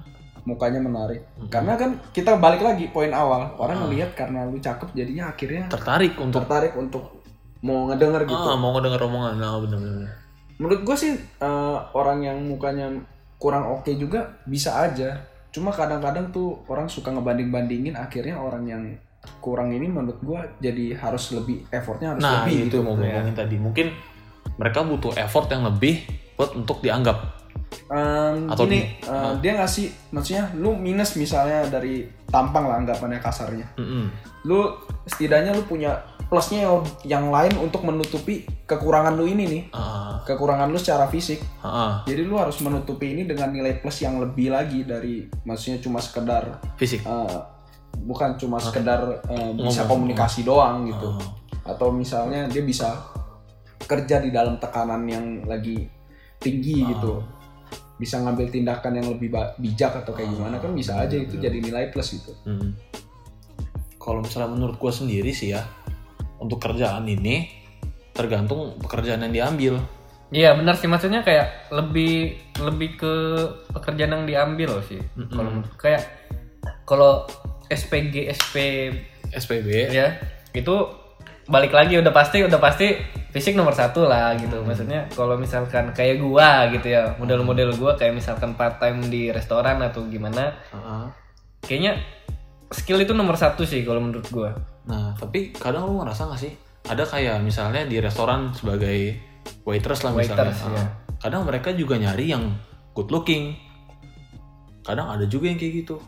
Mukanya menarik karena kan kita balik lagi poin awal orang ngelihat karena lu cakep jadinya akhirnya Tertarik untuk tertarik untuk mau ngedenger gitu ah, mau ngedenger omongan. Nah, bener-bener. menurut gue sih eh, orang yang mukanya kurang oke juga bisa aja cuma kadang-kadang tuh orang suka ngebanding-bandingin akhirnya orang yang kurang ini menurut gua jadi harus lebih effortnya harus Nah, lebih itu gitu. mau ngomongin tadi. Mungkin mereka butuh effort yang lebih buat untuk dianggap. Em, Atau gini, di- eh, dia ngasih maksudnya lu minus misalnya dari tampang lah anggapannya kasarnya. Mm-mm. Lu setidaknya lu punya plusnya yang, yang lain untuk menutupi kekurangan lu ini nih. Ah, Kekurangan lu secara fisik. ah. Jadi lu harus menutupi ini dengan nilai plus yang lebih lagi dari maksudnya cuma sekedar fisik. eh, bukan cuma sekedar eh, bisa komunikasi doang gitu. Oh. Atau misalnya dia bisa kerja di dalam tekanan yang lagi tinggi Ah. gitu. Bisa ngambil tindakan yang lebih bijak atau kayak gimana kan bisa aja itu jadi nilai plus gitu. Hmm. Kalau misalnya menurut gue sendiri sih ya, untuk kerjaan ini tergantung pekerjaan yang diambil. Iya benar sih maksudnya kayak lebih lebih ke pekerjaan yang diambil sih. Mm-mm. Kalau menurut- kayak kalau SPG SP SPB. ya itu balik lagi udah pasti udah pasti fisik nomor satu lah gitu. Maksudnya kalau misalkan kayak gua gitu ya model-model gua kayak misalkan part time di restoran atau gimana, Ah, ah. kayaknya skill itu nomor satu sih kalau menurut gua. Nah, tapi kadang lu ngerasa gak sih? Ada kayak misalnya di restoran sebagai waitress lah misalnya. Waiters, ya. Kadang mereka juga nyari yang good looking. Kadang ada juga yang kayak gitu.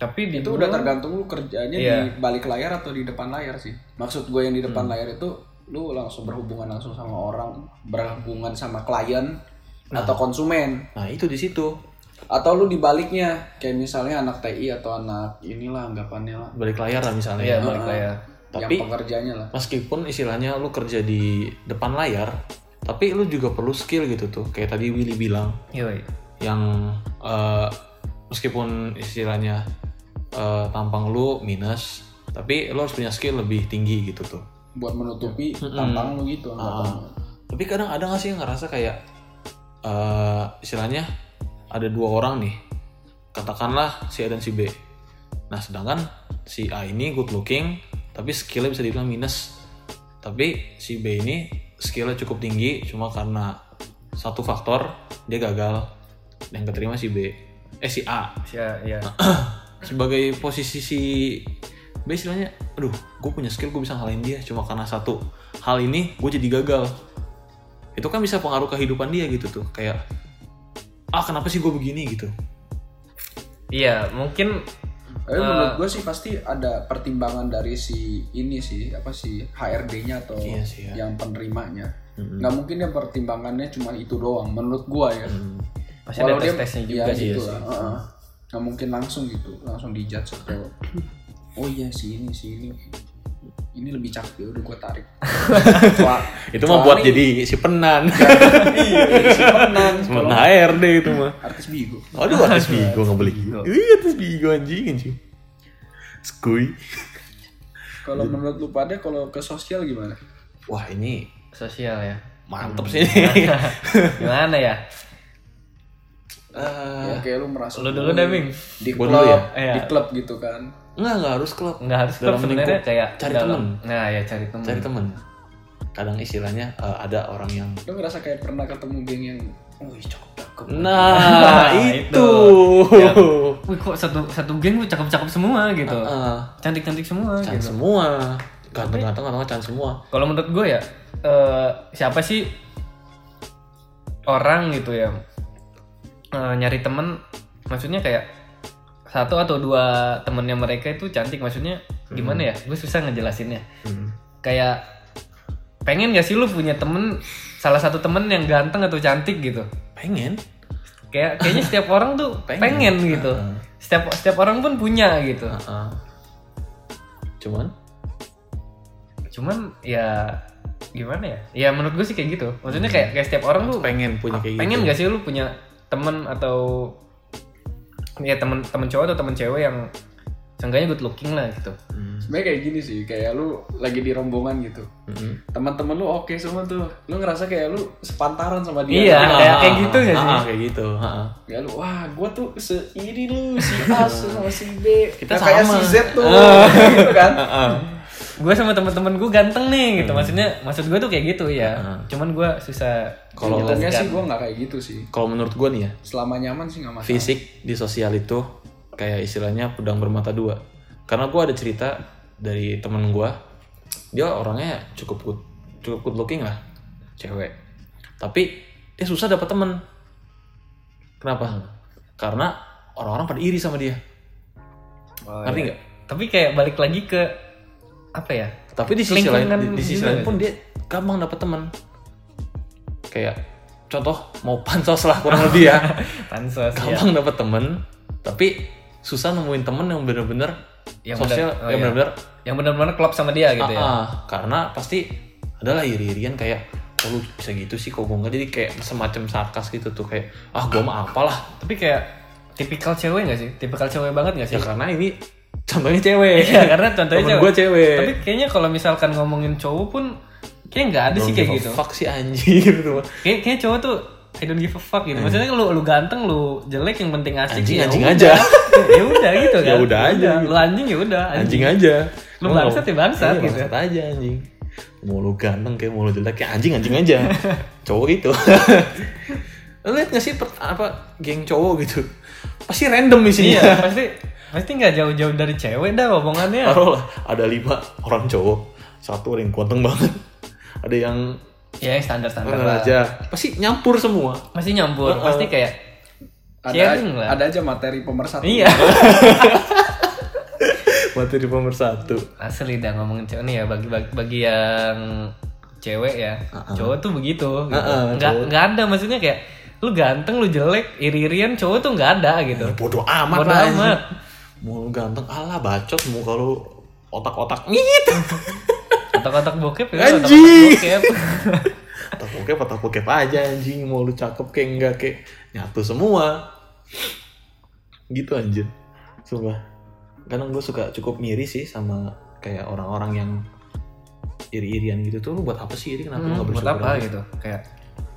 Tapi di Itu gua- udah tergantung lu kerjanya Iya. di balik layar atau di depan layar sih. Maksud gue yang di depan layar itu lu langsung berhubungan langsung sama orang, berhubungan sama klien atau konsumen. Nah, itu di situ. Atau lu di baliknya, kayak misalnya anak TI atau anak inilah anggapannya lah. Balik layar lah misalnya. Iya ya. balik layar. Tapi yang pekerjanya lah. meskipun istilahnya lu kerja di depan layar, tapi lu juga perlu skill gitu tuh. Kayak tadi Willy bilang, Yoi. yang eh, meskipun istilahnya eh, tampang lu minus, tapi lu harus punya skill lebih tinggi gitu tuh. Buat menutupi tampang lu gitu anggapannya. Tapi kadang ada gak sih yang ngerasa kayak eh istilahnya ada dua orang nih, katakanlah si A dan si B. Nah sedangkan si A ini good looking, tapi skillnya bisa dibilang minus. Tapi si B ini skillnya cukup tinggi, cuma karena satu faktor dia gagal yang keterima si B, eh si A Ya, ya. sebagai posisi si B istilahnya, aduh, gue punya skill, gue bisa ngalahin dia cuma karena satu hal ini gue jadi gagal. Itu kan bisa pengaruh kehidupan dia gitu tuh, kayak ah kenapa sih gue begini gitu. Iya, mungkin Tapi menurut gue sih pasti ada pertimbangan dari si ini sih apa sih HRD-nya atau Iya sih ya. yang penerimanya. Mm-mm. Nggak mungkin yang pertimbangannya cuma itu doang. Menurut gua ya. Hmm. masih ada Walau dia- tes-tesnya iya, juga sih. gitu lah. heeh. Nggak mungkin langsung gitu, langsung dijudge atau oh iya si ini si ini ini lebih cakep ya udah gua tarik. Itu mah buat jadi si penan, iya, si penan. penan HRD itu mah. artis bigo. Aduh artis bigo nggak beli. Iya artis bigo anjing anjing. Skuy. Kalau menurut lu pada kalau ke sosial gimana? Wah ini Sosial ya. mantep sih. Gimana ya? Eh, ya kayak lu merasa Lu dulu deh, di klub, dulu ya? Iya. di klub gitu kan. Enggak, enggak harus klub. Nggak harus klub sebenarnya kayak cari dalam- temen. Nah, ya cari temen. Cari temen. Kadang istilahnya eh, ada orang yang Lu ngerasa kayak pernah ketemu geng yang wih cakep cakep. Nah, itu. itu. Ya. Wih kok satu satu geng gue cakep-cakep semua gitu. Heeh. Cantik-cantik semua Can gitu. semua. Ganteng-ganteng atau nggak can semua. Kalau menurut gue ya eh, siapa sih orang gitu ya eh, nyari temen maksudnya kayak satu atau dua temennya mereka itu cantik maksudnya gimana ya gue susah ngejelasinnya Hmm. kayak pengen gak sih lu punya temen salah satu temen yang ganteng atau cantik gitu Pengen. kayak kayaknya setiap orang tuh Pengen. pengen, gitu Heeh. setiap setiap orang pun punya gitu Heeh. Cuman cuman ya gimana ya ya menurut gue sih kayak gitu maksudnya kayak kayak setiap orang tuh pengen punya kayak pengen gitu. gak sih lu punya temen atau ya temen temen cowok atau temen cewek yang seenggaknya good looking lah gitu Hmm. Sebenarnya kayak gini sih, kayak lu lagi di rombongan gitu. Mm-mm. Teman-teman lu oke semua tuh. Lu ngerasa kayak lu sepantaran sama Iya. dia. kayak- kayak gitu nggak sih? Ah, kayak gitu. heeh. Ya lu, wah gua tuh se ini lu si A sama si B. Kita Nah, kayak sama. si Z tuh. gitu kan. Gue sama temen-temen gue ganteng nih gitu maksudnya maksud gue tuh kayak gitu ya Hmm. cuman gue susah Kalau- menjelaskan. sih gua nggak kayak gitu sih. Kalau menurut gue nih ya, Selama nyaman sih nggak masalah. fisik di sosial itu kayak istilahnya pedang bermata dua. Karena gue ada cerita dari temen gue dia orangnya cukup good cukup good looking lah cewek tapi dia susah dapat temen kenapa karena orang-orang pada iri sama dia Oh, ngerti iya. nggak Tapi kayak balik lagi ke apa ya? tapi di sisi lain di, di sisi lain pun dia gampang dapat teman kayak contoh mau pansos lah kurang lebih ya Pansos ya. gampang dapat temen tapi susah nemuin temen yang bener-bener Yang sosial bener- oh yang iya. bener-bener Yang benar-benar klop sama dia gitu ya. ah, ah. karena pasti adalah iri-irian kayak kok lu bisa gitu sih kok gue nggak jadi kayak semacam sarkas gitu tuh kayak ah gue mah apalah Tapi kayak tipikal cewek gak sih? Tipikal cewek banget gak sih? ya karena ini contohnya cewek Iya, karena contohnya Temen cewek. gue cewek Tapi kayaknya kalau misalkan ngomongin cowok pun kayak nggak ada sih kayak gitu. fuck sih anjir gitu Kayak kayak cowok tuh I don't give a fuck gitu. Maksudnya lu lu ganteng, lu jelek yang penting asik Anjing, ya anjing udah. aja. ya udah gitu kan. Ya udah aja gitu. Lu anjing ya udah anjing aja Lu bangsat ya bangsat Iya, gitu. bangsat aja anjing mau lu ganteng kayak mau lu jelek kayak anjing anjing aja cowok itu lu liat gak sih apa geng cowok gitu pasti random isinya Iya, pasti pasti nggak jauh-jauh dari cewek dah omongannya. taruh lah ada lima orang cowok satu ada yang ganteng banget ada yang Ya standar-standar mana lah. aja pasti nyampur semua Pasti nyampur, Heeh. pasti kayak ada Sharing lah. ada aja materi pemersatu iya. materi pemersatu Asli dah ngomongin cewek nih ya bagi bagi, bagi yang cewek ya. Uh-uh. Cowok tuh begitu gitu. Uh-uh, nggak cowok. nggak ada maksudnya kayak lu ganteng, lu jelek, iri-irian cowok tuh nggak ada gitu. ya, bodoh amat Bodoh lah amat. Mau lu ganteng alah bacot mau kalau otak-otak gitu Kotak-kotak bokep ya, Anjing. kotak-kotak bokep. otak bokep otak bokep aja anjing mau lu cakep kayak enggak kayak nyatu semua gitu anjir sumpah kadang gue suka cukup ngiri sih sama kayak orang-orang yang iri-irian gitu tuh lu buat apa sih iri kenapa lu Hmm, nggak buat bersyukur apa aja? gitu? Kayak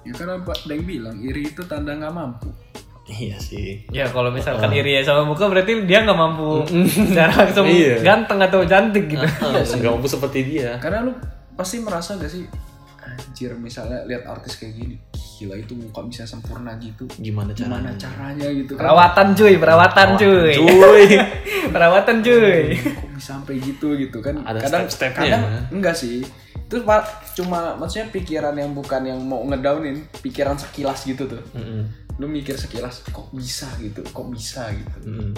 ya karena Pak Deng bilang iri itu tanda nggak mampu iya sih ya kalau misalkan iri ya sama muka berarti dia nggak mampu secara langsung Iya. ganteng atau cantik gitu. nggak mampu seperti dia karena lu pasti merasa gak sih anjir misalnya lihat artis kayak gini gila itu muka bisa sempurna gitu gimana gimana caranya caranya gitu kan Perawatan cuy, perawatan cuy. cuy perawatan cuy. kok bisa sampai gitu gitu kan Ada kadang step-stepnya. kadang enggak sih itu pak cuma maksudnya pikiran yang bukan yang mau ngedownin pikiran sekilas gitu tuh Mm-mm. Lu mikir sekilas kok bisa gitu kok bisa gitu Mm-mm.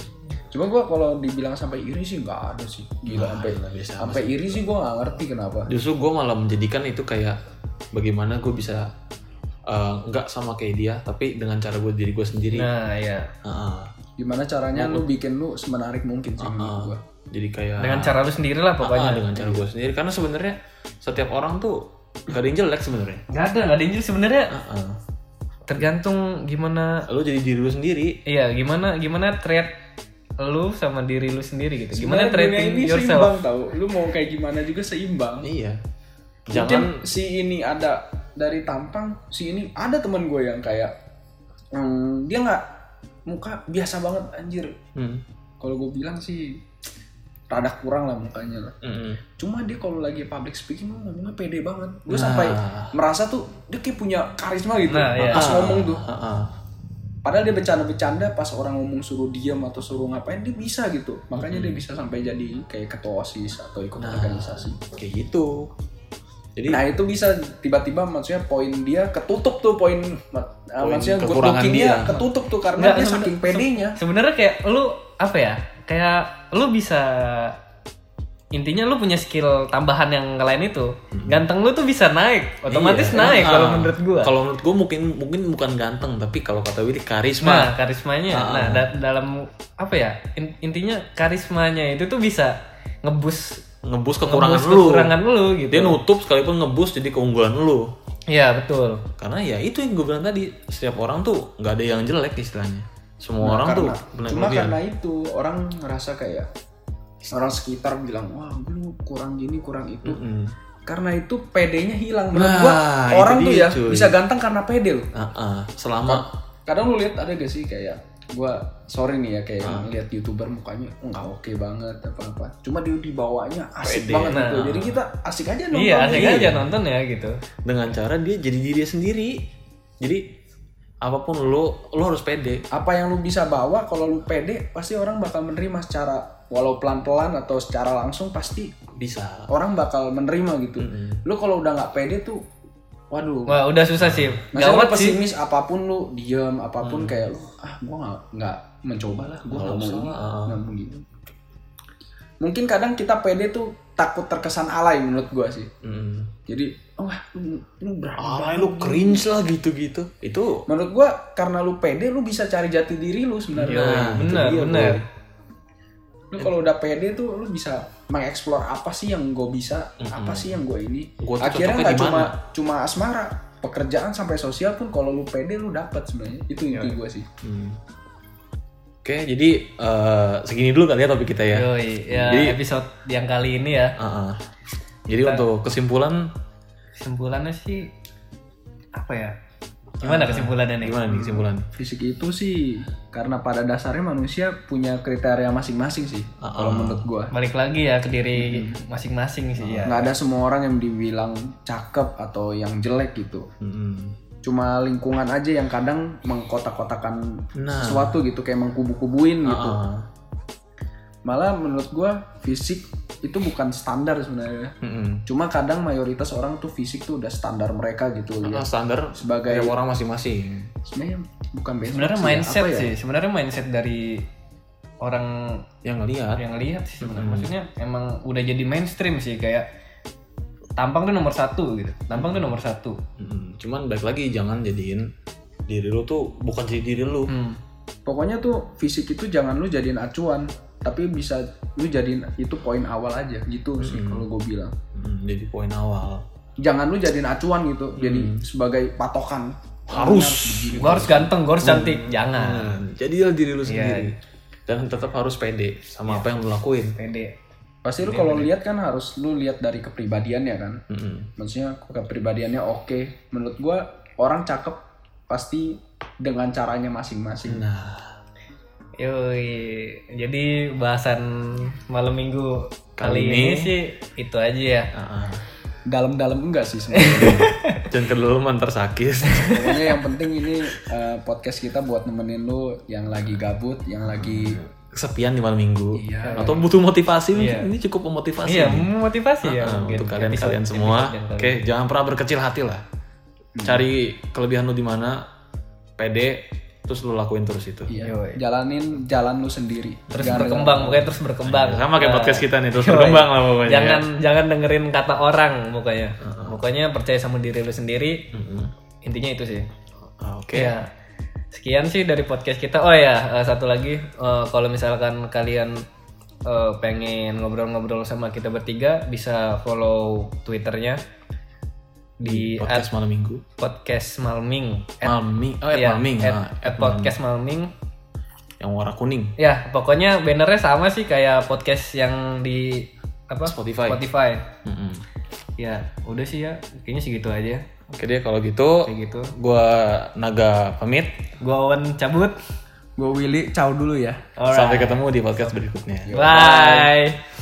cuma gua kalau dibilang sampai iri sih nggak ada sih gila sampai gila, biasa sampai iri sih gua nggak ngerti kenapa justru gue malah menjadikan itu kayak bagaimana gue bisa uh, nggak sama kayak dia tapi dengan cara gue diri gue sendiri Nah, ya. Heeh. gimana caranya lu bikin lu semenarik mungkin sih menurut Heeh. gua jadi kayak Dengan cara lu sendiri lah Ah, pokoknya. dengan cara gue sendiri karena sebenarnya setiap orang tuh gak ada yang jelek sebenarnya Gak ada, gak ada injil sebenarnya Heeh. Tergantung gimana lu jadi diri lu sendiri iya gimana gimana treat lu sama diri lu sendiri gitu. Gimana treating ini yourself? seimbang tau lu mau kayak gimana juga seimbang iya mungkin jangan si ini ada dari tampang si ini ada temen gue yang kayak hmm, dia nggak muka biasa banget anjir Hmm. kalau gue bilang sih rada kurang lah mukanya lah Mm-mm. cuma dia kalau lagi public speaking ngomongnya pede banget gue Nah. sampai merasa tuh dia kayak punya karisma gitu Nah, iya. pas ngomong tuh Ah, ah. padahal dia bercanda-bercanda pas orang ngomong suruh diam atau suruh ngapain dia bisa gitu makanya dia bisa sampai jadi kayak ketua osis atau ikut Nah. organisasi kayak gitu jadi Nah itu bisa tiba-tiba maksudnya poin dia ketutup tuh poin, uh, Poin maksudnya good lookingnya dia. ketutup tuh karena Nggak, dia saking pedenya. Sebenarnya kayak lu apa ya? Kayak lu bisa intinya lu punya skill tambahan yang lain itu. Ganteng lu tuh bisa naik, otomatis Iya. naik Ah, kalau menurut gua. kalau menurut gua mungkin mungkin bukan ganteng tapi kalau kata Willy karisma Nah, karismanya. Ah. Nah, da- dalam apa ya? in- intinya karismanya itu tuh bisa ngebus ngebus kekurangan ngebus lu kekurangan lu gitu. dia nutup sekalipun ngebus jadi keunggulan lu Iya, betul. karena ya itu yang gue bilang tadi setiap orang tuh nggak ada yang jelek istilahnya semua Nah, orang karena, tuh cuma karena itu orang ngerasa kayak orang sekitar bilang wah lu kurang gini kurang itu. Karena itu pedenya hilang. Menurut Nah, gua orang tuh ya cuy. bisa ganteng karena pede loh. selama Kadang lu lihat ada gak sih kayak gua sorry nih ya kayak Ah. lihat youtuber mukanya nggak oke banget apa apa. Cuma dia dibawanya asik Pede. banget gitu. Nah. Jadi kita asik aja nonton. Iya, asik Iya. aja nonton ya gitu. dengan cara dia jadi diri sendiri jadi apa pun lu lu harus pede. Apa yang lu bisa bawa kalau lu pede pasti orang bakal menerima secara walau pelan-pelan atau secara langsung pasti bisa. orang bakal menerima gitu. Lu kalau udah nggak pede tuh waduh. Wah, udah susah sih. Maksudnya lu Gawat sih. pesimis apa pun lu diem apa pun kayak lu ah gua nggak nggak mencoba lah gua nggak mau ini. nggak mau gitu. Mungkin kadang kita pede tuh takut terkesan alay menurut gua sih. Mm. jadi oh lu, lu berani ah lu cringe lah gitu-gitu. Itu menurut gua karena lu pede lu bisa cari jati diri lu sebenarnya. Iya, Itu benar, benar. Lu kalau udah pede tuh lu bisa mengeksplor apa sih yang gue bisa apa sih yang gue ini. Gua akhirnya nggak cuma cuma asmara. Pekerjaan sampai sosial pun kalau lu pede lu dapat sebenarnya. Itu inti gue sih. Hmm. Oke, jadi eh, segini dulu kali ya topik kita ya. Yoi, ya Jadi- episode yang kali ini ya. Ah, ah. Jadi untuk kesimpulan Kesimpulannya sih apa ya? Gimana kesimpulannya nih? gimana nih kesimpulan? fisik itu sih karena pada dasarnya manusia punya kriteria masing-masing sih kalau menurut gue Balik lagi ya ke diri masing-masing sih ya. nggak ada semua orang yang dibilang cakep atau yang jelek gitu Mm-mm. Cuma lingkungan aja yang kadang mengkotak-kotakan Nah. sesuatu gitu kayak mengkubu-kubuin gitu Ah, malah menurut gua fisik itu bukan standar sebenarnya mm-mm. cuma kadang mayoritas orang tuh fisik tuh udah standar mereka gitu Ah, ya standar sebagai orang masing-masing. sebenarnya bukan Sebenarnya sih, mindset ya? sih. Sebenarnya mindset dari orang Yang ngelihat. yang lihat sih sebenarnya. Maksudnya emang udah jadi mainstream sih kayak tampang tuh nomor satu gitu. Tampang tuh nomor satu. Mm-mm. Cuman baik lagi jangan jadiin diri lu tuh bukan jadi diri lu. Hmm. pokoknya tuh fisik itu jangan lu jadiin acuan tapi bisa lu jadiin itu poin awal aja gitu sih kalau gue bilang Mm, jadi poin awal. jangan lu jadiin acuan gitu jadi sebagai patokan Harus. Gue harus ganteng, gue harus cantik. Jangan. Nah, jadilah diri lu Iya. sendiri. Dan tetap harus pede sama apa yang lu lakuin. Pede. Pasti lu kalau lihat kan harus lu lihat dari kepribadiannya kan Mm-mm. maksudnya kepribadiannya oke menurut gua orang cakep pasti dengan caranya masing-masing Nah, Yoi. Jadi bahasan malam minggu kali, Kali ini, ini- sih itu aja ya. ah. dalam-dalam enggak sih sebenarnya jangan kedalaman tersakit. pokoknya yang penting ini eh, podcast kita buat nemenin lu yang lagi gabut yang lagi Kesepian di malam minggu. Iya. Atau butuh motivasi mungkin ini cukup memotivasi. Iya, memotivasi ya. Mungkin. untuk kalian Episode- kalian semua. Oke, jangan pernah berkecil hati lah. Cari kelebihan lu di mana, pede, terus lu lakuin terus itu. iya, jalanin jalan lu sendiri terus Jangan- berkembang pokoknya terus berkembang Sama kayak Nah, podcast kita nih, terus yoi. berkembang lah pokoknya. jangan jangan dengerin kata orang pokoknya pokoknya percaya sama diri lu sendiri Mm-mm. intinya itu sih Ah, Oke. ya sekian sih dari podcast kita oh ya eh, satu lagi eh, kalau misalkan kalian eh, pengen ngobrol-ngobrol sama kita bertiga bisa follow twitternya di at Podcast malam minggu. podcast malming At- Malming. Oh, ya, Malming. at- ah, at podcast malming yang warna kuning. Ya, pokoknya bannernya sama sih kayak podcast yang di apa? Spotify. Spotify. Ya, udah sih ya. Kayaknya segitu aja. Oke deh kalau gitu, Kayak gitu. gua Naga pamit. Gua Owen cabut. Gue Willy, ciao dulu ya. Alright. Sampai ketemu di podcast berikutnya. Bye.